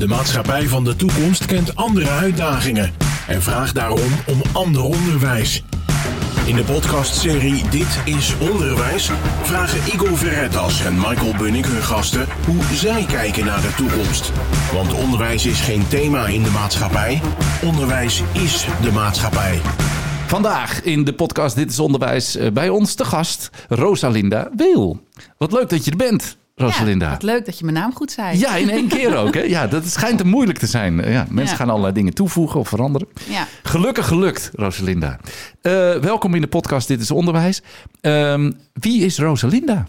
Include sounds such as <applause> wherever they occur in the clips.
De maatschappij van de toekomst kent andere uitdagingen en vraagt daarom om ander onderwijs. In de podcastserie Dit is Onderwijs vragen Igor Verretas en Michael Bunnik hun gasten hoe zij kijken naar de toekomst. Want onderwijs is geen thema in de maatschappij, onderwijs is de maatschappij. Vandaag in de podcast Dit is Onderwijs eh, bij ons te gast Rosalinda Weel. Wat leuk dat je er bent, Rosalinda. Ja, wat leuk dat je mijn naam goed zei. Ja, in één keer ook. Hè? Ja, dat schijnt te moeilijk te zijn. Ja, mensen Ja. gaan allerlei dingen toevoegen of veranderen. Ja. Gelukkig gelukt, Rosalinda. Eh, welkom in de podcast Dit is Onderwijs. Ehm, wie is Rosalinda?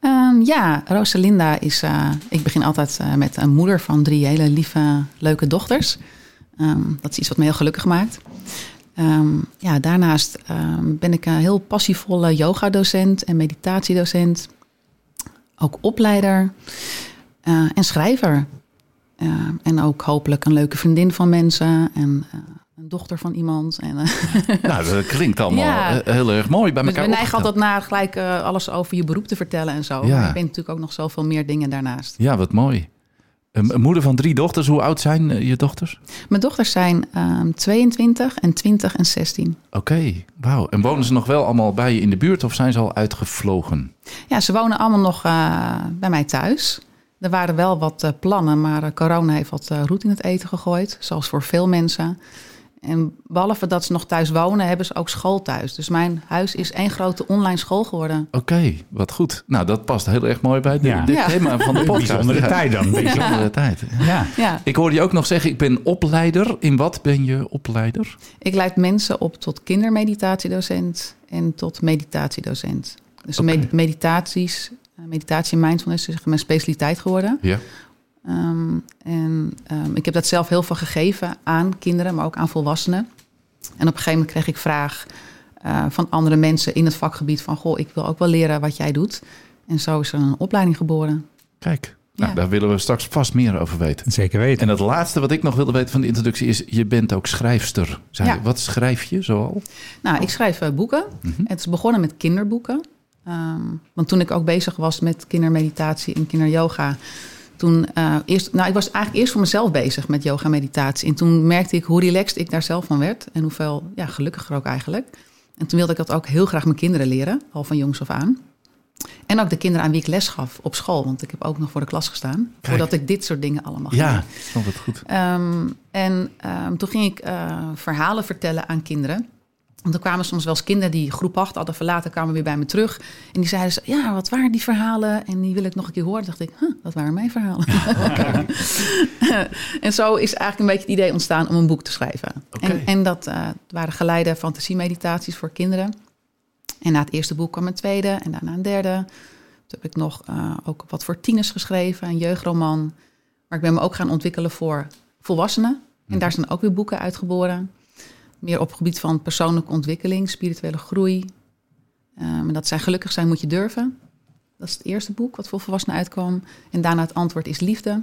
Ehm, ja, Rosalinda is. eh, ik begin altijd eh, met een moeder van drie hele lieve, leuke dochters. Ehm, dat is iets wat me heel gelukkig maakt. Ja, daarnaast ben ik een heel passievolle yogadocent en meditatiedocent. Ook opleider eh, en schrijver. Eh, en ook hopelijk een leuke vriendin van mensen en eh, een dochter van iemand. En, <laughs> Nou, dat klinkt allemaal Ja. heel erg mooi bij Dus elkaar we neigen altijd naar gelijk alles over je beroep te vertellen en zo. Ja. Maar ik ben natuurlijk ook nog zoveel meer dingen daarnaast. Ja, wat mooi. Een een moeder van drie dochters. Hoe oud zijn eh, je dochters? Mijn dochters zijn ehm 22 en 20 en 16. Oké, wauw. En wonen ze nog wel allemaal bij je in de buurt of zijn ze al uitgevlogen? Ja, ze wonen allemaal nog eh, bij mij thuis. Er waren wel wat eh, plannen, maar corona heeft wat eh, roet in het eten gegooid. Zoals voor veel mensen. En behalve dat ze nog thuis wonen, hebben ze ook school thuis. Dus mijn huis is één grote online school geworden. Oké, wat goed. Nou, dat past heel erg mooi bij dit, Ja. dit Ja. thema van de podcast. Bijzondere Ja. tijd dan. Bijzondere tijd. Ja. Ja, Ik hoorde je ook nog zeggen, ik ben opleider. In wat ben je opleider? ik leid mensen op tot kindermeditatiedocent en tot meditatiedocent. Dus meditaties, eh, meditatie en mindfulness is mijn specialiteit geworden. Ja. Ehm, en ehm, ik heb dat zelf heel veel gegeven aan kinderen, maar ook aan volwassenen. En op een gegeven moment kreeg ik vraag eh, van andere mensen in het vakgebied van... goh, ik wil ook wel leren wat jij doet. En zo is er een opleiding geboren. Kijk, nou, Ja. daar willen we straks vast meer over weten. Zeker weten. En het laatste wat ik nog wilde weten van de introductie is... je bent ook schrijfster. Zei Ja. je. Wat schrijf je zoal? Nou, ik schrijf eh, boeken. Mhm. Het is begonnen met kinderboeken. Ehm, want toen ik ook bezig was met kindermeditatie en kinderyoga... toen eh, eerst... Nou, ik was eigenlijk eerst voor mezelf bezig met yoga en meditatie. En toen merkte ik hoe relaxed ik daar zelf van werd. En hoeveel ja, gelukkiger ook eigenlijk. En toen wilde ik dat ook heel graag mijn kinderen leren. Al van jongs af aan. En ook de kinderen aan wie ik les gaf op school. Want ik heb ook nog voor de klas gestaan. Voordat ik dit soort dingen allemaal ging Ja, vond het goed. Ehm, en ehm, toen ging ik eh, verhalen vertellen aan kinderen. Want er kwamen soms wel eens kinderen die groep 8 hadden verlaten, kwamen weer bij me terug. En die zeiden, ze, ja, wat waren die verhalen? En die wil ik nog een keer horen. Dacht ik, huh, dat waren mijn verhalen. <laughs> en zo is eigenlijk een beetje het idee ontstaan om een boek te schrijven. En, en dat eh, waren geleide fantasiemeditaties voor kinderen. En na het eerste boek kwam een tweede en daarna een derde. Toen heb ik nog eh, ook wat voor tieners geschreven, een jeugdroman. Maar ik ben me ook gaan ontwikkelen voor volwassenen. En daar zijn ook weer boeken uitgeboren. Meer op het gebied van persoonlijke ontwikkeling, spirituele groei. Ehm, en dat zijn gelukkig zijn moet je durven. Dat is het eerste boek wat voor volwassenen uitkwam. En daarna het antwoord is liefde.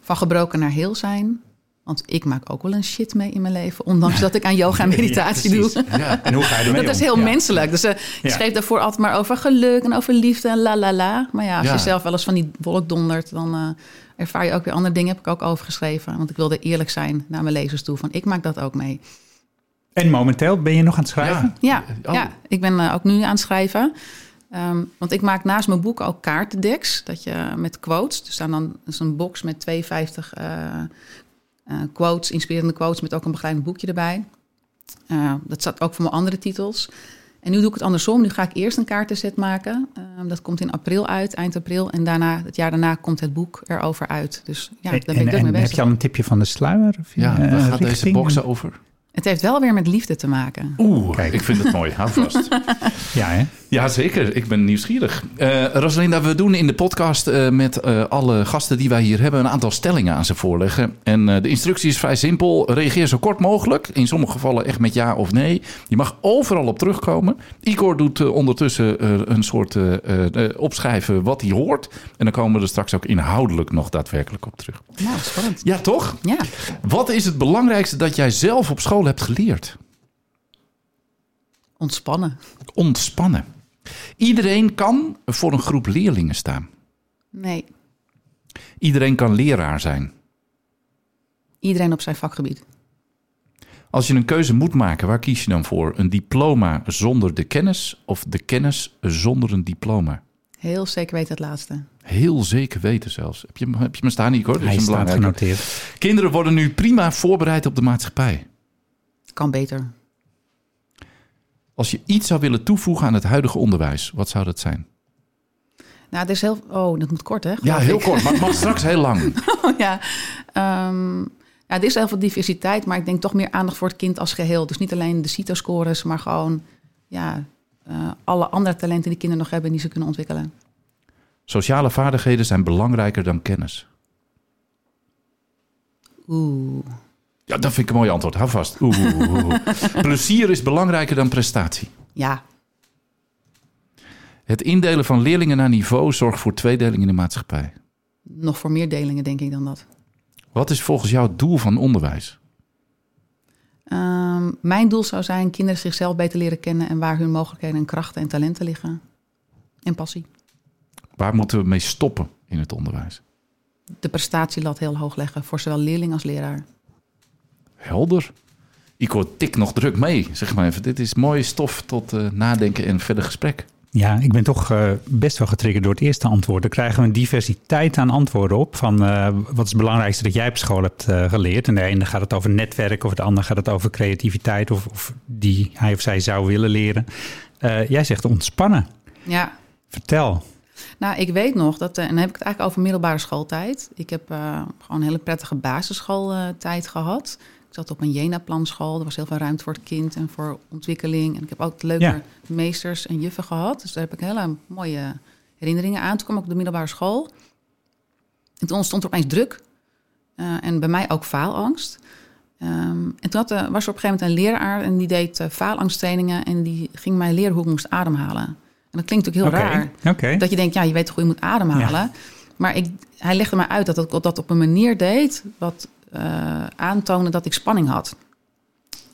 Van gebroken naar heel zijn. Want ik maak ook wel een shit mee in mijn leven. Ondanks dat ik aan yoga <laughs> en meditatie Ja, doe. precies. En hoe ga je <laughs> ermee Dat is heel Ja. menselijk. Dus eh, ik Ja. schreef daarvoor altijd maar over geluk en over liefde en la la la. Maar ja, als Ja. je zelf wel eens van die wolk dondert, dan eh, ervaar je ook weer andere dingen. Heb ik ook over geschreven. Want ik wilde eerlijk zijn naar mijn lezers toe. Van ik maak dat ook mee. En momenteel ben je nog aan het schrijven? Ja, Oh. ja ik ben eh, ook nu aan het schrijven. Ehm, want ik maak naast mijn boek ook kaartendeks. Dat je met quotes. Er staan dan is een box met 52 eh, eh, quotes, inspirerende quotes. Met ook een begeleidend boekje erbij. Eh, dat staat ook voor mijn andere titels. En nu doe ik het andersom. Nu ga ik eerst een kaartenset maken. Ehm, dat komt in april uit, eind april. En daarna, het jaar daarna komt het boek erover uit. Dus ja, daar ben ik en, en mee heb bezig. je al een tipje van de sluier? Of, Ja, eh, waar gaat deze box over? Het heeft wel weer met liefde te maken. Oeh, Kijk. ik vind het mooi. Hou vast. <laughs> Ja, hè? Ja, zeker. Ik ben nieuwsgierig. Eh Rosalinda, we doen in de podcast eh, met eh, alle gasten die wij hier hebben... een aantal stellingen aan ze voorleggen. En eh, de instructie is vrij simpel. Reageer zo kort mogelijk. In sommige gevallen echt met ja of nee. Je mag overal op terugkomen. Igor doet ondertussen eh, een soort eh, eh, eh, opschrijven wat hij hoort. En dan komen we er straks ook inhoudelijk nog daadwerkelijk op terug. Nou, spannend. Ja, toch? Ja, Wat is het belangrijkste dat jij zelf op school hebt geleerd? ontspannen. Ontspannen. Iedereen kan voor een groep leerlingen staan. Nee, Iedereen kan leraar zijn. Iedereen op zijn vakgebied. Als je een keuze moet maken, waar kies je dan voor? Een diploma zonder de kennis of de kennis zonder een diploma? Heel zeker weten het laatste. Heel zeker weten zelfs. Heb je, heb je me staan, Nico? Dat is Hij een staat genoteerd. Kinderen worden nu prima voorbereid op de maatschappij. Kan beter. Als je iets zou willen toevoegen aan het huidige onderwijs, wat zou dat zijn? Nou, het is heel... Oh, dat moet kort, hè? Ja, heel ik. kort, maar het mag <laughs> straks heel lang. ja. Ehm, ja, er is heel veel diversiteit, maar ik denk toch meer aandacht voor het kind als geheel. Dus niet alleen de CITO-scores, maar gewoon ja, eh, alle andere talenten die kinderen nog hebben die ze kunnen ontwikkelen. Sociale vaardigheden zijn belangrijker dan kennis. Oeh. Ja, dat vind ik een mooi antwoord. Hou vast. Oeh, oeh, oeh, oeh. <laughs> Plezier is belangrijker dan prestatie. Ja, Het indelen van leerlingen naar niveau zorgt voor tweedeling in de maatschappij. nog voor meer delingen denk ik dan dat. Wat is volgens jou het doel van onderwijs? Ehm, mijn doel zou zijn kinderen zichzelf beter leren kennen en waar hun mogelijkheden en krachten en talenten liggen. En passie. Waar moeten we mee stoppen in het onderwijs? De prestatielat heel hoog leggen voor zowel leerling als leraar. Helder. Ik hoor tik nog druk mee. Zeg maar even, dit is mooie stof tot eh, nadenken en verder gesprek. Ja, ik ben toch eh, best wel getriggerd door het eerste antwoord. Dan krijgen we een diversiteit aan antwoorden op. Van eh, wat is het belangrijkste dat jij op school hebt geleerd? En de ene gaat het over netwerk, of de ander gaat het over creativiteit, of, of die hij of zij zou willen leren. Eh, jij zegt ontspannen. Ja, Vertel. Nou, ik weet nog dat, en dan heb ik het eigenlijk over middelbare schooltijd. Ik heb eh, gewoon een hele prettige basisschooltijd gehad. Ik zat op een Jena-planschool. Er was heel veel ruimte voor het kind en voor ontwikkeling. En ik heb ook leuke Ja. meesters en juffen gehad. Dus daar heb ik hele mooie herinneringen aan. Toen kwam ik op de middelbare school. En toen ontstond er opeens druk. Eh, en bij mij ook faalangst. Ehm, en toen had, eh, was er op een gegeven moment een leraar en die deed uh, faalangsttrainingen en die ging mij leren hoe ik moest ademhalen. En dat klinkt natuurlijk heel raar. Oké. Dat je denkt, ja, je weet toch hoe je moet ademhalen. Maar ik, hij legde mij uit dat ik dat op een manier deed... wat eh aantoonde dat ik spanning had.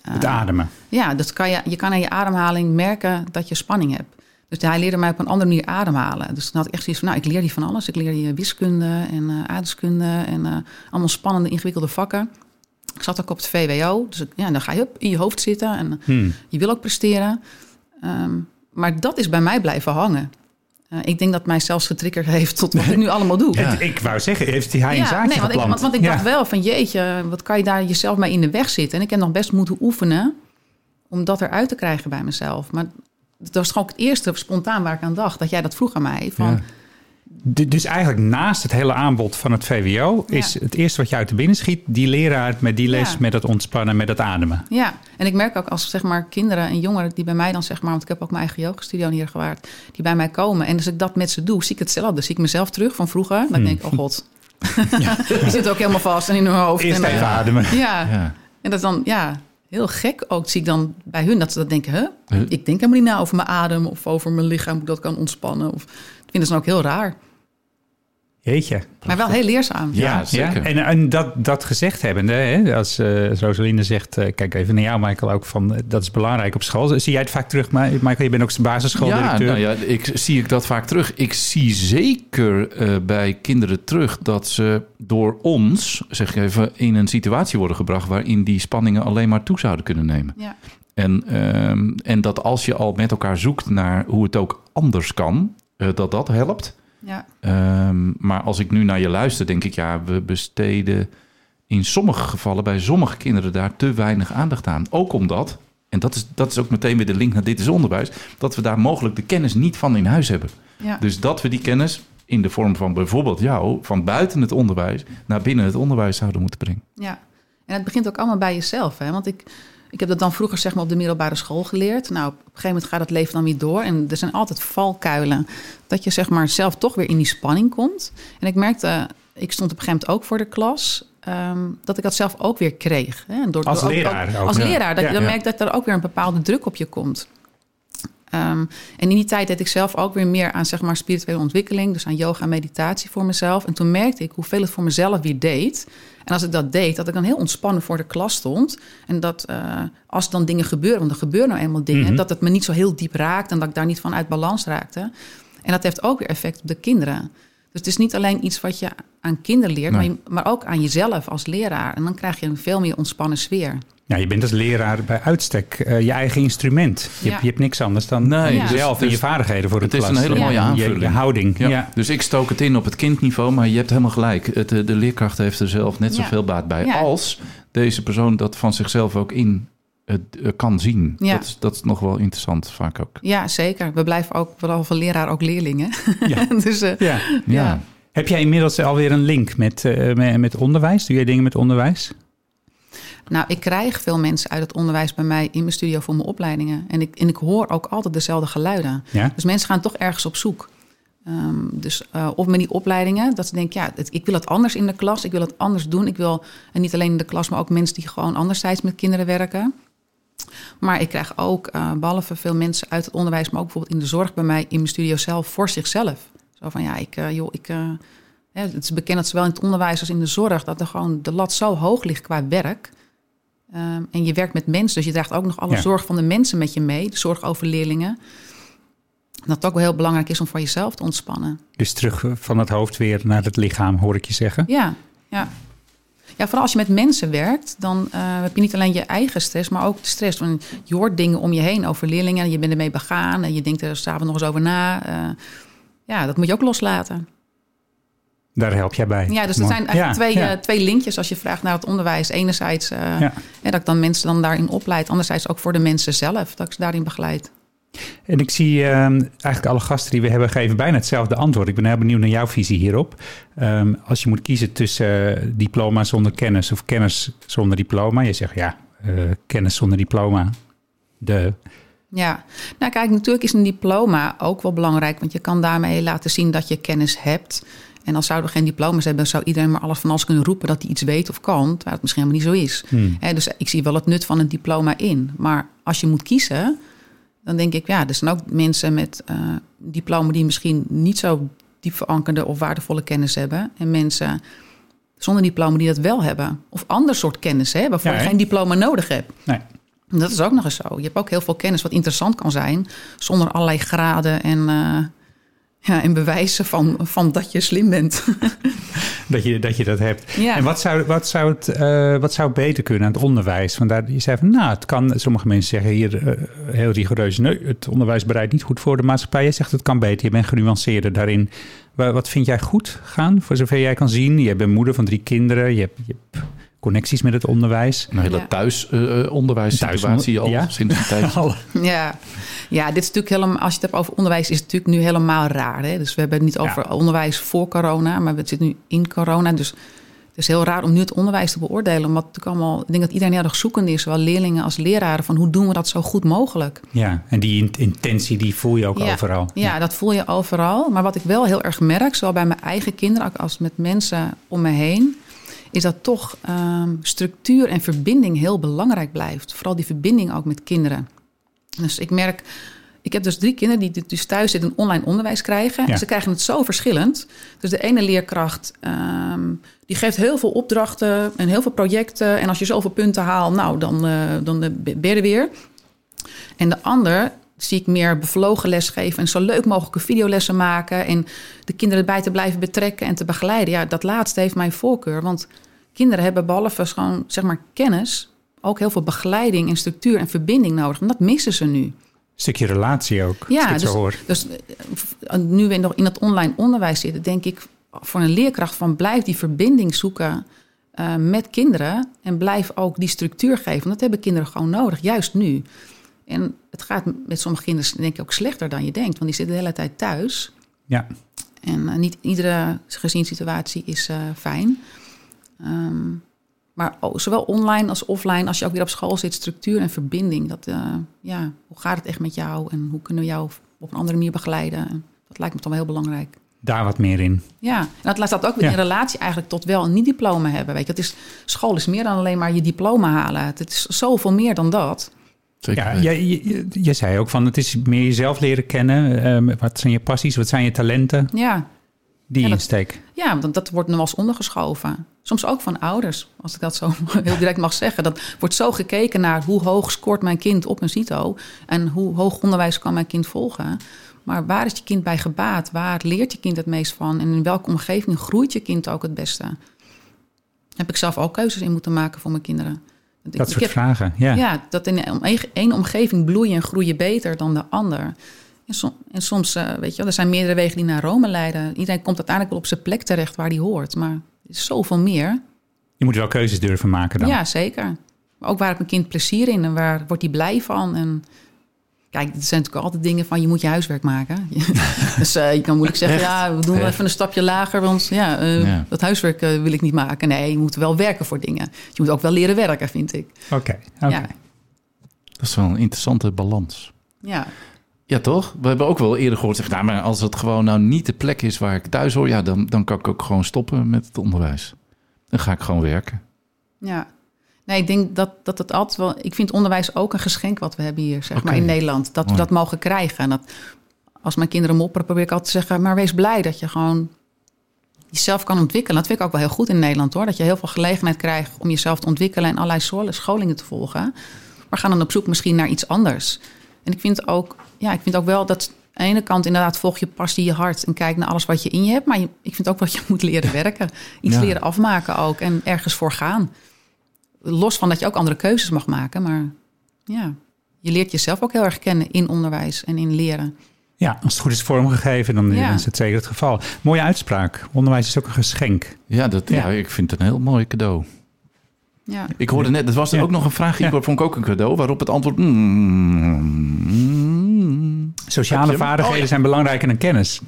Het Eh, ademen. Ja, dus kan je, je kan aan je ademhaling merken dat je spanning hebt. Dus hij leerde mij op een andere manier ademhalen. Dus toen had ik echt zoiets van, nou, ik leer die van alles. Ik leer die wiskunde en eh aardeskunde en allemaal spannende, ingewikkelde vakken. Ik zat ook op het VWO, dus ik- ja, dan ga je op in je hoofd zitten en Hmm. je wil ook presteren. Ehm, maar dat is bij mij blijven hangen. Eh, ik denk dat mij zelfs getriggerd heeft tot wat ik nu allemaal doe. Ja. Ik wou zeggen, heeft hij een zaadje nee, want ik, want, want ik dacht wel van jeetje, wat kan je daar jezelf mee in de weg zitten? En ik heb nog best moeten oefenen om dat eruit te krijgen bij mezelf. Maar dat was gewoon het eerste spontaan waar ik aan dacht. Dat jij dat vroeg aan mij. Van, Ja. Dus eigenlijk naast het hele aanbod van het VWO... is Ja. het eerste wat je uit de binnen schiet... die leraar met die les, Ja. met het ontspannen, met het ademen. Ja, en ik merk ook als zeg maar kinderen en jongeren die bij mij dan zeg maar, want ik heb ook mijn eigen yogastudio hier gewaard, die bij mij komen. En als ik dat met ze doe, zie ik hetzelfde. Zie ik mezelf terug van vroeger. Dan Hmm. denk ik, oh god. <laughs> <laughs> die zit ook helemaal vast en in hun hoofd. Eerst en, even eh, ademen. Ja. Ja. en dat is dan, ja, heel gek ook. Zie ik dan bij hun dat ze dat denken, hè? Huh? Ik denk helemaal niet na over mijn adem of over mijn lichaam, hoe ik dat kan ontspannen. Of, dat vinden ze dan ook heel raar. Jeetje. Maar wel heel leerzaam. Ja, zeker. En, en dat, dat gezegd hebbende, hè, als, eh, als Rosaline zegt... eh, kijk even naar jou, Michael, ook van... eh, dat is belangrijk op school. Zie jij het vaak terug? Michael, je bent ook Ja, basisschooldirecteur. nou ja, ik zie ik dat vaak terug. Ik zie zeker eh, bij kinderen terug dat ze door ons, zeg ik even, in een situatie worden gebracht waarin die spanningen alleen maar toe zouden kunnen nemen. Ja. En, ehm, en dat als je al met elkaar zoekt naar hoe het ook anders kan, dat dat helpt. Ja. Ehm, maar als ik nu naar je luister, denk ik, ja, we besteden in sommige gevallen bij sommige kinderen daar te weinig aandacht aan. Ook omdat, en dat is, dat is ook meteen weer de link naar dit is onderwijs, dat we daar mogelijk de kennis niet van in huis hebben. Ja. Dus dat we die kennis in de vorm van bijvoorbeeld jou, van buiten het onderwijs naar binnen het onderwijs zouden moeten brengen. Ja, en het begint ook allemaal bij jezelf. Hè? Want ik, ik heb dat dan vroeger zeg maar, op de middelbare school geleerd. Nou, op een gegeven moment gaat het leven dan weer door. En er zijn altijd valkuilen. Dat je zeg maar, zelf toch weer in die spanning komt. En ik merkte, ik stond op een gegeven moment ook voor de klas... ehm, dat ik dat zelf ook weer kreeg. Hè? Door, Als door leraar ook, als ja. leraar. Dat Ja. je dan merkt dat er ook weer een bepaalde druk op je komt. Ehm, en in die tijd deed ik zelf ook weer meer aan zeg maar, spirituele ontwikkeling. Dus aan yoga en meditatie voor mezelf. En toen merkte ik hoeveel het voor mezelf weer deed. En als ik dat deed, dat ik dan heel ontspannen voor de klas stond. En dat eh, als dan dingen gebeuren, want er gebeuren nou eenmaal dingen... Mhm. dat het me niet zo heel diep raakt en dat ik daar niet van uit balans raakte. En dat heeft ook weer effect op de kinderen. Dus het is niet alleen iets wat je aan kinderen leert, Nee. maar, je- maar ook aan jezelf als leraar. En dan krijg je een veel meer ontspannen sfeer. Ja, je bent als leraar bij uitstek eh, je eigen instrument. Je, Ja. hebt, je hebt niks anders dan Nee, Ja. jezelf en dus- je vaardigheden voor het de is klas. een hele mooie Je- Je, aanvulling. houding. Ja. Ja. Dus ik stook het in op het kindniveau, maar je hebt helemaal gelijk. Het, de, de leerkracht heeft er zelf net Ja. zoveel baat bij Ja. als deze persoon dat van zichzelf ook in het, eh, kan zien. Ja. Dat, is, dat is nog wel interessant vaak ook. Ja, zeker. We blijven ook, behalve leraar, ook leerlingen. Ja. <laughs> dus eh, Ja. ja. Heb jij inmiddels alweer een link met, eh, met, met onderwijs? Doe jij dingen met onderwijs? Nou, ik krijg veel mensen uit het onderwijs bij mij in mijn studio voor mijn opleidingen. En ik, en ik hoor ook altijd dezelfde geluiden. Ja? Dus mensen gaan toch ergens op zoek. Ehm, dus eh, of met die opleidingen, dat ze denken, ja, het- ik wil het anders in de klas, ik wil het anders doen. Ik wil, en niet alleen in de klas, maar ook mensen die gewoon anderzijds met kinderen werken. Maar ik krijg ook, eh, behalve veel mensen uit het onderwijs, maar ook bijvoorbeeld in de zorg bij mij in mijn studio zelf, voor zichzelf. Zo van, ja, ik, eh, joh, ik, eh, het is bekend dat zowel in het onderwijs als in de zorg, dat er gewoon de lat zo hoog ligt qua werk. Ehm, en je werkt met mensen, dus je draagt ook nog alle Ja. zorg van de mensen met je mee, de zorg over leerlingen. Dat het ook wel heel belangrijk is om voor jezelf te ontspannen. Dus terug van het hoofd weer naar het lichaam, hoor ik je zeggen. Ja, ja. Ja, vooral als je met mensen werkt, dan eh, heb je niet alleen je eigen stress, maar ook de stress. Want je hoort dingen om je heen over leerlingen, je bent ermee begaan en je denkt er s'avonds nog eens over na. Eh, ja, dat moet je ook loslaten. Daar help jij bij. Ja, dus er zijn eigenlijk Ja, twee, ja. eh, twee linkjes als je vraagt naar het onderwijs. Enerzijds eh, Ja. hè, dat ik dan mensen dan daarin opleid, anderzijds ook voor de mensen zelf, dat ik ze daarin begeleid. En ik zie ehm, eigenlijk alle gasten die we hebben geven bijna hetzelfde antwoord. Ik ben heel benieuwd naar jouw visie hierop. Ehm, als je moet kiezen tussen eh, diploma zonder kennis of kennis zonder diploma. Je zegt ja, kennis zonder diploma. De, Ja, nou kijk, natuurlijk is een diploma ook wel belangrijk, want je kan daarmee laten zien dat je kennis hebt. En als zouden we geen diploma's hebben, zou iedereen maar alles van alles kunnen roepen dat hij iets weet of kan, terwijl het misschien helemaal niet zo is. Hmm. Dus ik zie wel het nut van een diploma in. Maar als je moet kiezen, dan denk ik, ja, er zijn ook mensen met eh diploma die misschien niet zo diep verankerde of waardevolle kennis hebben. En mensen zonder diploma die dat wel hebben. Of ander soort kennis, hè, waarvoor Ja, je geen diploma nodig hebt. nee. Dat is ook nog eens zo. Je hebt ook heel veel kennis wat interessant kan zijn, zonder allerlei graden en, eh, ja, en bewijzen van, van dat je slim bent. <laughs> Dat je, dat je dat hebt. Ja. En wat zou, wat, zou het, eh, wat zou beter kunnen aan het onderwijs? Want daar, je zei van, nou, het kan, sommige mensen zeggen hier eh, heel rigoureus, nee, het onderwijs bereidt niet goed voor de maatschappij. Je zegt het kan beter, je bent genuanceerder daarin. Wa- Wat vind jij goed gaan, voor zover jij kan zien? Je bent moeder van drie kinderen, je hebt, je hebt connecties met het onderwijs. Een hele Ja. thuisonderwijssituatie al Ja. sinds een <laughs> tijdje. ja. ja, dit is natuurlijk helemaal, als je het hebt over onderwijs, is het natuurlijk nu helemaal raar. Hè? Dus we hebben het niet over onderwijs voor corona, maar we zitten nu in corona. Dus het is heel raar om nu het onderwijs te beoordelen. Omdat natuurlijk allemaal, ik denk dat iedereen heel erg zoekend is, zowel leerlingen als leraren, van hoe doen we dat zo goed mogelijk. Ja, en die in- intentie, die voel je ook Ja. overal. Ja, dat voel je overal. Maar wat ik wel heel erg merk, zowel bij mijn eigen kinderen als met mensen om me heen, is dat toch ehm, structuur en verbinding heel belangrijk blijft. Vooral die verbinding ook met kinderen. Dus ik merk, ik heb dus drie kinderen die dus thuis zitten en online onderwijs krijgen. Ja. En ze krijgen het zo verschillend. Dus de ene leerkracht, ehm, die geeft heel veel opdrachten en heel veel projecten. En als je zoveel punten haalt, nou, dan, eh, dan eh, ben je er weer. En de ander zie ik meer bevlogen lesgeven en zo leuk mogelijke videolessen maken. En de kinderen erbij te blijven betrekken en te begeleiden. Ja, dat laatste heeft mijn voorkeur. Want kinderen hebben behalve gewoon, zeg maar, kennis... ook heel veel begeleiding en structuur en verbinding nodig. En dat missen ze nu. stukje relatie ook, Ja, dus, hoor. dus eh, nu we nog in het online onderwijs zitten, denk ik voor een leerkracht van blijf die verbinding zoeken eh, met kinderen en blijf ook die structuur geven. Want dat hebben kinderen gewoon nodig, juist nu. En het gaat met sommige kinderen denk ik ook slechter dan je denkt, want die zitten de hele tijd thuis. Ja, En eh, niet iedere gezinssituatie is eh, fijn. Ehm, maar zowel online als offline, als je ook weer op school zit, structuur en verbinding. Dat, eh, ja, hoe gaat het echt met jou en hoe kunnen we jou op een andere manier begeleiden? Dat lijkt me toch wel heel belangrijk. daar wat meer in. Ja, en dat laat dat ook weer Ja. in relatie eigenlijk tot wel een niet-diploma hebben. Weet je, dat is, school is meer dan alleen maar je diploma halen. Het is zoveel meer dan dat. Zeker Ja, weten. jij, je, je zei ook van het is meer jezelf leren kennen. Ehm, wat zijn je passies, wat zijn je talenten? Ja, Die Ja, dat- insteek. Ja, want dat wordt nog wel eens ondergeschoven. Soms ook van ouders, als ik dat zo <laughs> heel direct mag zeggen. Dat wordt zo gekeken naar hoe hoog scoort mijn kind op een CITO... en hoe hoog onderwijs kan mijn kind volgen. Maar waar is je kind bij gebaat? Waar leert je kind het meest van? En in welke omgeving groeit je kind ook het beste? Heb ik zelf ook keuzes in moeten maken voor mijn kinderen. Dat ik soort heb- vragen, ja. ja, dat in een- één omgeving bloeien en groeien beter dan de ander. En, som- en soms, eh, weet je wel, er zijn meerdere wegen die naar Rome leiden. Iedereen komt uiteindelijk wel op zijn plek terecht waar hij hoort. Maar er is zoveel meer. Je moet wel keuzes durven maken dan. Ja, zeker. Maar ook waar heeft mijn kind plezier in en waar wordt hij blij van? En kijk, er zijn natuurlijk altijd dingen van je moet je huiswerk maken. <laughs> dus eh, je kan moeilijk zeggen, Echt? ja, we doen Echt? even een stapje lager, want ja, eh, Ja. dat huiswerk eh, wil ik niet maken. Nee, je moet wel werken voor dingen. Je moet ook wel leren werken, vind ik. Oké, oké. Ja, Dat is wel een interessante balans. ja. Ja, toch? We hebben ook wel eerder gehoord, zeg, nou, maar als het gewoon nou niet de plek is waar ik thuis hoor, ja, dan, dan kan ik ook gewoon stoppen met het onderwijs. Dan ga ik gewoon werken. Ja. Nee, ik denk dat, dat het altijd wel... Ik vind onderwijs ook een geschenk wat we hebben hier, zeg maar, in Nederland. Dat we dat mogen krijgen. En dat, als mijn kinderen mopperen, probeer ik altijd te zeggen... maar wees blij dat je gewoon jezelf kan ontwikkelen. Dat vind ik ook wel heel goed in Nederland, hoor. Dat je heel veel gelegenheid krijgt om jezelf te ontwikkelen... en allerlei scholingen te volgen. Maar ga dan op zoek misschien naar iets anders. En ik vind ook, ja, ik vind ook wel dat... Aan de ene kant inderdaad volg je passie je hart... en kijk naar alles wat je in je hebt. Maar je- ik vind ook dat <laughs> je moet leren werken. Iets Ja. leren afmaken ook en ergens voor gaan los van dat je ook andere keuzes mag maken. Maar ja, je leert jezelf ook heel erg kennen in onderwijs en in leren. Ja, als het goed is vormgegeven, dan Ja. is het zeker het geval. Mooie uitspraak. Onderwijs is ook een geschenk. Ja, dat, ja. Ja. ik vind het een heel mooi cadeau. Ja, Ik hoorde net, dat was er Ja. ook nog een vraag, Ja. Igor, vond ik ook een cadeau, waarop het antwoord... mm, Sociale Heb je hem? vaardigheden Oh, ja. zijn belangrijker dan kennis.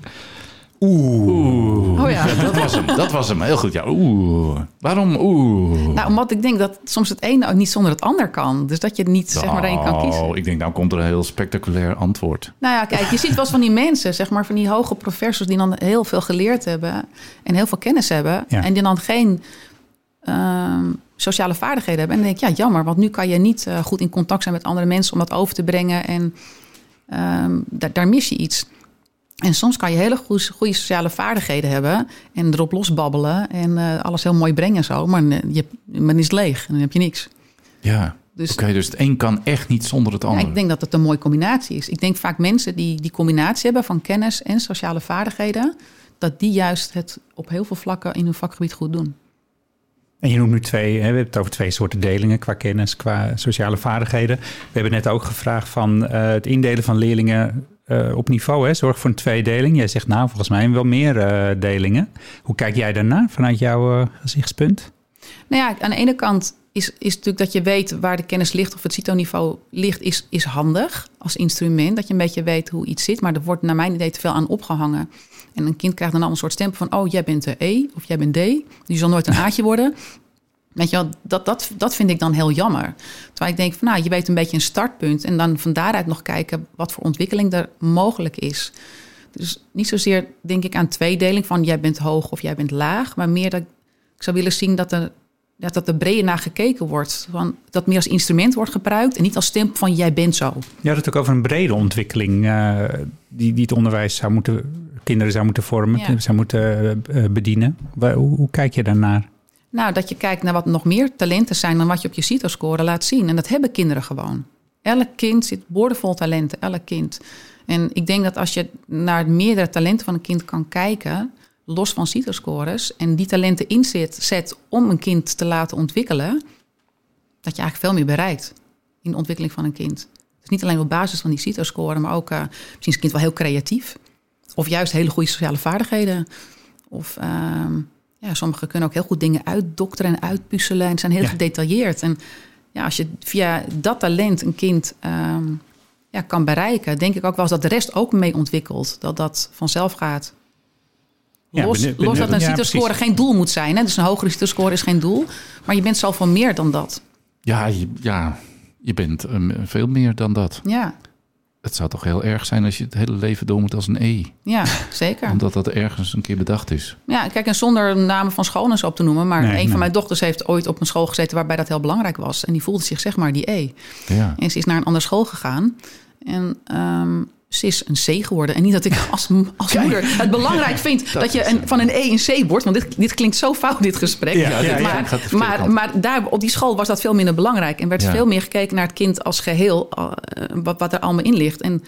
Oeh. Oh ja. dat was hem. Dat was hem. Heel goed. Ja, oeh. Waarom oeh? nou, omdat ik denk dat soms het ene ook niet zonder het ander kan. Dus dat je niet zeg maar één kan kiezen. Oh, ik denk, nou komt er een heel spectaculair antwoord. Nou ja, kijk, je ziet wel van die mensen, zeg maar, van die hoge professors die dan heel veel geleerd hebben en heel veel kennis hebben. Ja. En die dan geen ehm, sociale vaardigheden hebben. En dan denk ik, ja, jammer, want nu kan je niet eh, goed in contact zijn met andere mensen om dat over te brengen. En ehm, daar mis je iets. En soms kan je hele goede, goede sociale vaardigheden hebben en erop losbabbelen en eh, alles heel mooi brengen en zo. Maar je, men is leeg en dan heb je niks. Ja. Dus Oké, dus het een kan echt niet zonder het ja, ander. ik denk dat het een mooie combinatie is. Ik denk vaak mensen die die combinatie hebben van kennis en sociale vaardigheden, dat die juist het op heel veel vlakken in hun vakgebied goed doen. En je noemt nu twee, hè, we hebben het over twee soorten delingen qua kennis, qua sociale vaardigheden. We hebben net ook gevraagd van eh, het indelen van leerlingen eh, op niveau. Hè, zorg voor een tweedeling. Jij zegt nou, volgens mij wel meer eh, delingen. Hoe kijk jij daarnaar vanuit jouw eh, gezichtspunt? Nou ja, aan de ene kant is, is natuurlijk dat je weet waar de kennis ligt of het CITO-niveau ligt, is, is handig als instrument. Dat je een beetje weet hoe iets zit, maar er wordt naar mijn idee te veel aan opgehangen. En een kind krijgt dan al een soort stempel van, oh, jij bent de E of jij bent D. Die zal nooit een A'tje worden. Weet je wel, dat, dat, dat vind ik dan heel jammer. Terwijl ik denk van, nou, je weet een beetje een startpunt. En dan van daaruit nog kijken wat voor ontwikkeling er mogelijk is. Dus niet zozeer denk ik aan tweedeling van jij bent hoog of jij bent laag. Maar meer dat ik zou willen zien dat er, ja, dat er breder naar gekeken wordt. Van, dat meer als instrument wordt gebruikt en niet als stempel van jij bent zo. Je had het ook over een brede ontwikkeling eh, die, die het onderwijs zou moeten, kinderen zou moeten vormen, Ja. zou moeten eh, bedienen. Hoe, hoe kijk je daarnaar? Nou, dat je kijkt naar wat nog meer talenten zijn dan wat je op je CITO-score laat zien. En dat hebben kinderen gewoon. Elk kind zit boordevol talenten, elk kind. En ik denk dat als je naar meerdere talenten van een kind kan kijken, los van CITO-scores, en die talenten inzet zet om een kind te laten ontwikkelen, dat je eigenlijk veel meer bereikt in de ontwikkeling van een kind. Dus niet alleen op basis van die CITO-score, maar ook, eh, misschien is een kind wel heel creatief. Of juist hele goede sociale vaardigheden. Of ehm, ja, sommigen kunnen ook heel goed dingen uitdokteren en uitpuzzelen en zijn heel Ja. gedetailleerd. En ja, als je via dat talent een kind ehm, ja, kan bereiken, denk ik ook wel eens dat de rest ook mee ontwikkelt. Dat dat vanzelf gaat. Ja, Los, dat een ja, CITO-score geen doel moet zijn. Hè? Dus een hogere CITO-score is geen doel. Maar je bent zoveel meer dan dat. Ja, je, ja, je bent ehm, veel meer dan dat. Ja, Het zou toch heel erg zijn als je het hele leven door moet als een E. ja zeker. Omdat dat ergens een keer bedacht is. Ja, kijk, en zonder namen van scholen en zo op te noemen. Maar Nee, een nee. van mijn dochters heeft ooit op een school gezeten waarbij dat heel belangrijk was. En die voelde zich zeg maar die E. Ja. En ze is naar een andere school gegaan. En ehm, is een C geworden. En niet dat ik <laughs> als, als moeder het belangrijk vind dat, je een, van een E een C wordt. Want dit, dit klinkt zo fout, dit gesprek. Ja, maar maar, maar daar, op die school was dat veel minder belangrijk. En werd veel meer gekeken naar het kind als geheel. eh, wat, wat er allemaal in ligt. En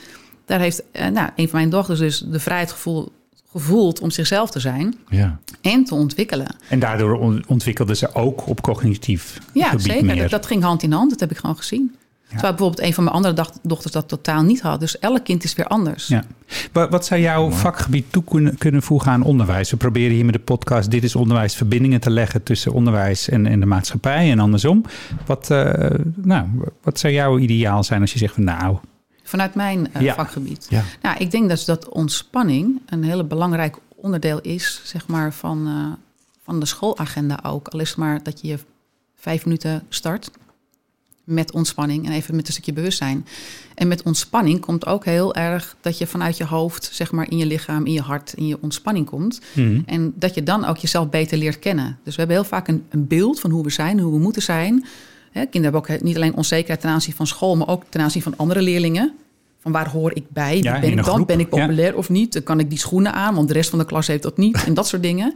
daar heeft eh, nou, een van mijn dochters dus de vrijheid gevoel, gevoeld om zichzelf te zijn Ja. en te ontwikkelen. En daardoor on- ontwikkelde ze ook op cognitief Ja, gebied zeker. meer. Dat, dat ging hand in hand. Dat heb ik gewoon gezien. Terwijl bijvoorbeeld een van mijn andere dochters dat totaal niet had. Dus elk kind is weer anders. Ja. Wa- Wat zou jouw vakgebied toe kunnen, kunnen voegen aan onderwijs? We proberen hier met de podcast Dit is Onderwijs verbindingen te leggen tussen onderwijs en, en de maatschappij en andersom. Wat, eh, nou, wat zou jouw ideaal zijn als je zegt van nou, Vanuit mijn eh, Ja. vakgebied. Ja. Nou, ik denk dus dat ontspanning een hele belangrijk onderdeel is, zeg maar, van, eh, van de schoolagenda ook. Al is het maar dat je je vijf minuten start met ontspanning en even met een stukje bewustzijn. En met ontspanning komt ook heel erg dat je vanuit je hoofd, zeg maar, in je lichaam, in je hart, in je ontspanning komt. mhm. En dat je dan ook jezelf beter leert kennen. Dus we hebben heel vaak een, een beeld van hoe we zijn, hoe we moeten zijn. Hè, kinderen hebben ook niet alleen onzekerheid ten aanzien van school, maar ook ten aanzien van andere leerlingen. Van waar hoor ik bij? Ja, ben ik dan? groep, Ben ik ja. populair of niet? Dan kan ik die schoenen aan, want de rest van de klas heeft dat niet. En dat soort dingen.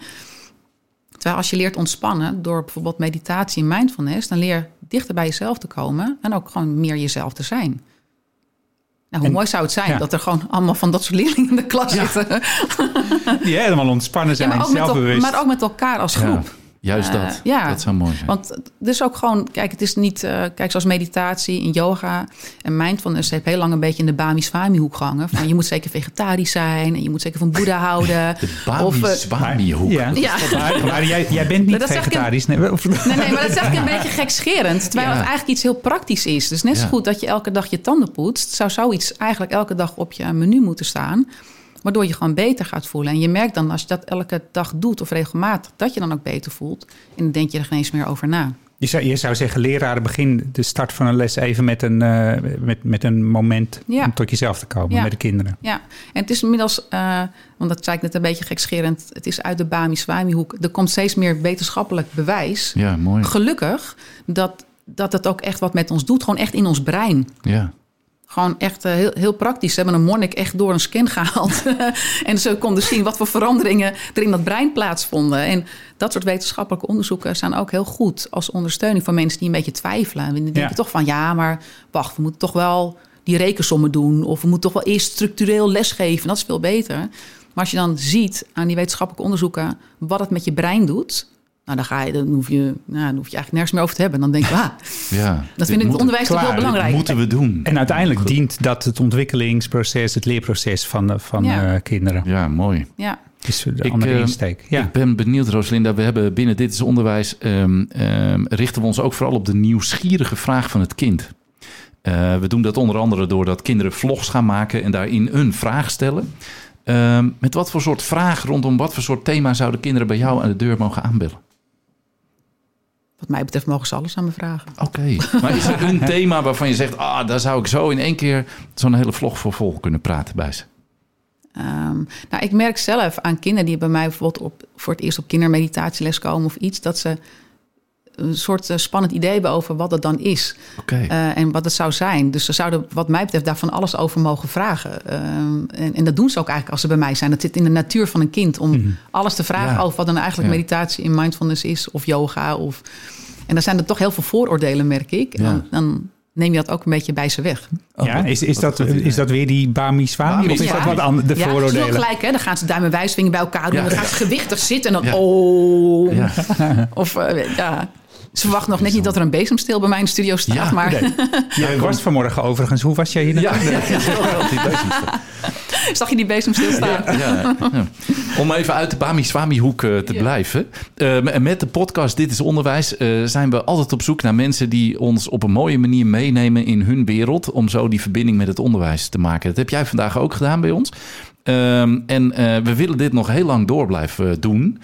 Terwijl als je leert ontspannen door bijvoorbeeld meditatie en mindfulness, dan leer je dichter bij jezelf te komen en ook gewoon meer jezelf te zijn. Nou, hoe En- mooi zou het zijn ja. dat er gewoon allemaal van dat soort leerlingen in de klas zitten. die helemaal ontspannen Ja, zijn, maar, ook met, zelfbewust. maar ook met elkaar als groep. Juist Eh, dat. ja. Dat zou mooi zijn. Want het is ook gewoon, kijk, het is niet, eh, kijk, zoals meditatie en yoga en mindfulness heeft heel lang een beetje in de Bami Swami hoek gehangen. Van je moet zeker vegetarisch zijn en je moet zeker van Boeddha <laughs> houden. de Bami of, eh, Swami hoek. Ja. Ja. Maar, maar jij, jij bent niet Dat een- vegetarisch. Nee, of- Nee, nee, maar dat zeg ik een beetje gekscherend. Terwijl Ja. het eigenlijk iets heel praktisch is. Dus net zo Ja. goed dat je elke dag je tanden poetst, zou zoiets eigenlijk elke dag op je menu moeten staan. Waardoor je gewoon beter gaat voelen. En je merkt dan als je dat elke dag doet of regelmatig, dat je dan ook beter voelt. En dan denk je er geen eens meer over na. Je zou, je zou zeggen, leraren begin de start van een les even met een, eh, met, met een moment Ja. om tot jezelf te komen Ja. met de kinderen. Ja, en het is inmiddels, eh, want dat zei ik net een beetje gekscherend, het is uit de Bami-Swami-hoek. Er komt steeds meer wetenschappelijk bewijs. Ja, mooi. Gelukkig dat, dat het ook echt wat met ons doet, gewoon echt in ons brein. Ja. Gewoon echt eh, heel, heel praktisch. Ze hebben een monnik echt door een scan gehaald. <laughs> en ze konden zien wat voor veranderingen er in dat brein plaatsvonden. En dat soort wetenschappelijke onderzoeken zijn ook heel goed als ondersteuning voor mensen die een beetje twijfelen. En die denken Ja. toch van ja, maar wacht, we moeten toch wel die rekensommen doen. Of we moeten toch wel eerst structureel lesgeven. Dat is veel beter. Maar als je dan ziet aan die wetenschappelijke onderzoeken wat het met je brein doet. Nou, dan, ga je, dan, hoef je, nou, dan hoef je eigenlijk nergens meer over te hebben. Dan denk je, ah, <laughs> ja. dat vind ik het onderwijs toch heel belangrijk. moeten we doen. En uiteindelijk dient dat het ontwikkelingsproces, het leerproces van, eh, van Ja. eh, kinderen. Ja, mooi. Ja. is de Ik, andere eh, insteek. Ja. Ik ben benieuwd, Rosalinda. We hebben binnen Dit is Onderwijs... ehm, ehm, richten we ons ook vooral op de nieuwsgierige vraag van het kind. Eh, we doen dat onder andere doordat kinderen vlogs gaan maken... en daarin een vraag stellen. Ehm, met wat voor soort vraag rondom wat voor soort thema... zouden kinderen bij jou aan de deur mogen aanbellen? Wat mij betreft mogen ze alles aan me vragen. Oké. Maar is er een <laughs> thema waarvan je zegt... ah, daar zou ik zo in één keer zo'n hele vlog voor vol kunnen praten bij ze? Ehm, nou, ik merk zelf aan kinderen die bij mij bijvoorbeeld op, voor het eerst op kindermeditatieles komen of iets, dat ze een soort eh, spannend idee hebben over wat het dan is Oké. eh, en wat het zou zijn. Dus ze zouden, wat mij betreft, daarvan alles over mogen vragen. Ehm, en, en dat doen ze ook eigenlijk als ze bij mij zijn. Dat zit in de natuur van een kind om alles te vragen Ja. over wat dan eigenlijk Ja. meditatie in mindfulness is of yoga. Of, en dan zijn er toch heel veel vooroordelen, merk ik. En Ja. dan, dan neem je dat ook een beetje bij ze weg. Oh, ja, wat- is, is, dat, is dat weer die Bami Swami? Of is dat wat anders, de ja, vooroordelen? Ze doen gelijk, hè? Dan gaan ze duim en wijsvinger bij elkaar doen. Ja. Dan gaan ze gewichtig zitten en dan... Ja. Oh. Ja. Of eh, ja... Ze verwachten nog net niet dat er een bezemsteel bij mij in de studio staat. Ja, maar Nee. <laughs> Jij was vanmorgen overigens. Hoe was jij hier Ja, naartoe? ja, <laughs> <laughs> zag je die bezemsteel staan? Om even uit de Bami-Swami-hoek eh, te blijven. Eh, met de podcast Dit is Onderwijs eh, zijn we altijd op zoek naar mensen die ons op een mooie manier meenemen in hun wereld. Om zo die verbinding met het onderwijs te maken. Dat heb jij vandaag ook gedaan bij ons. Ehm, en we willen dit nog heel lang door blijven doen.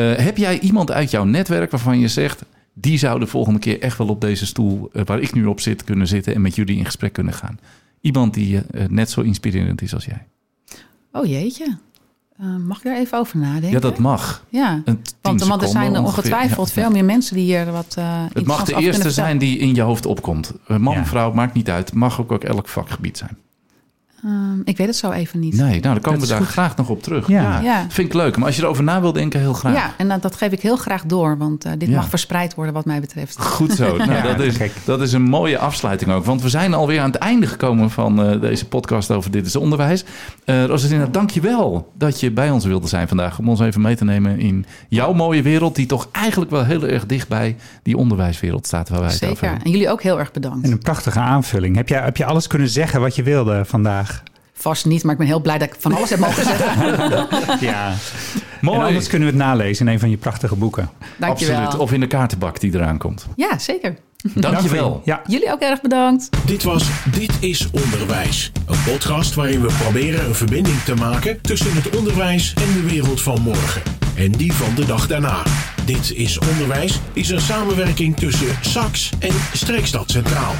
Heb jij iemand uit jouw netwerk waarvan je zegt... die zou de volgende keer echt wel op deze stoel eh, waar ik nu op zit kunnen zitten... en met jullie in gesprek kunnen gaan? Iemand die eh, net zo inspirerend is als jij. Oh jeetje. Eh, mag ik daar even over nadenken? Ja, dat mag. Ja. Want, want er zijn er ongetwijfeld Ja. veel meer mensen die hier wat eh Het mag de eerste zijn die in je hoofd opkomt. Eh, Man, Ja. vrouw, maakt niet uit. Mag ook, ook elk vakgebied zijn. Ehm, ik weet het zo even niet. Nee, nou, dan komen Dat we daar goed. graag nog op terug. Ja. Ja. Vind ik leuk. Maar als je erover na wil denken, heel graag. Ja, en dat, dat geef ik heel graag door, want eh, dit Ja. mag verspreid worden wat mij betreft. Goed zo. <laughs> Nou, Ja, dat, is, kijk. dat is een mooie afsluiting ook. Want we zijn alweer aan het einde gekomen van eh, deze podcast over Dit is Onderwijs. Eh Rosalina, dank je wel dat je bij ons wilde zijn vandaag. Om ons even mee te nemen in jouw mooie wereld. Die toch eigenlijk wel heel erg dicht bij die onderwijswereld staat waar wij het over Zeker. En jullie ook heel erg bedankt. En een prachtige aanvulling. Heb je, heb je alles kunnen zeggen wat je wilde vandaag? Vast niet, maar ik ben heel blij dat ik van alles heb mogen zeggen. <laughs> Ja. Mooi. En anders kunnen we het nalezen in een van je prachtige boeken. Dankjewel. Absoluut. Of in de kaartenbak die eraan komt. Ja, zeker. Dank je wel. Ja. Jullie ook erg bedankt. Dit was Dit is Onderwijs. Een podcast waarin we proberen een verbinding te maken tussen het onderwijs en de wereld van morgen. En die van de dag daarna. Dit is Onderwijs is een samenwerking tussen SAX en Streekstad Centraal.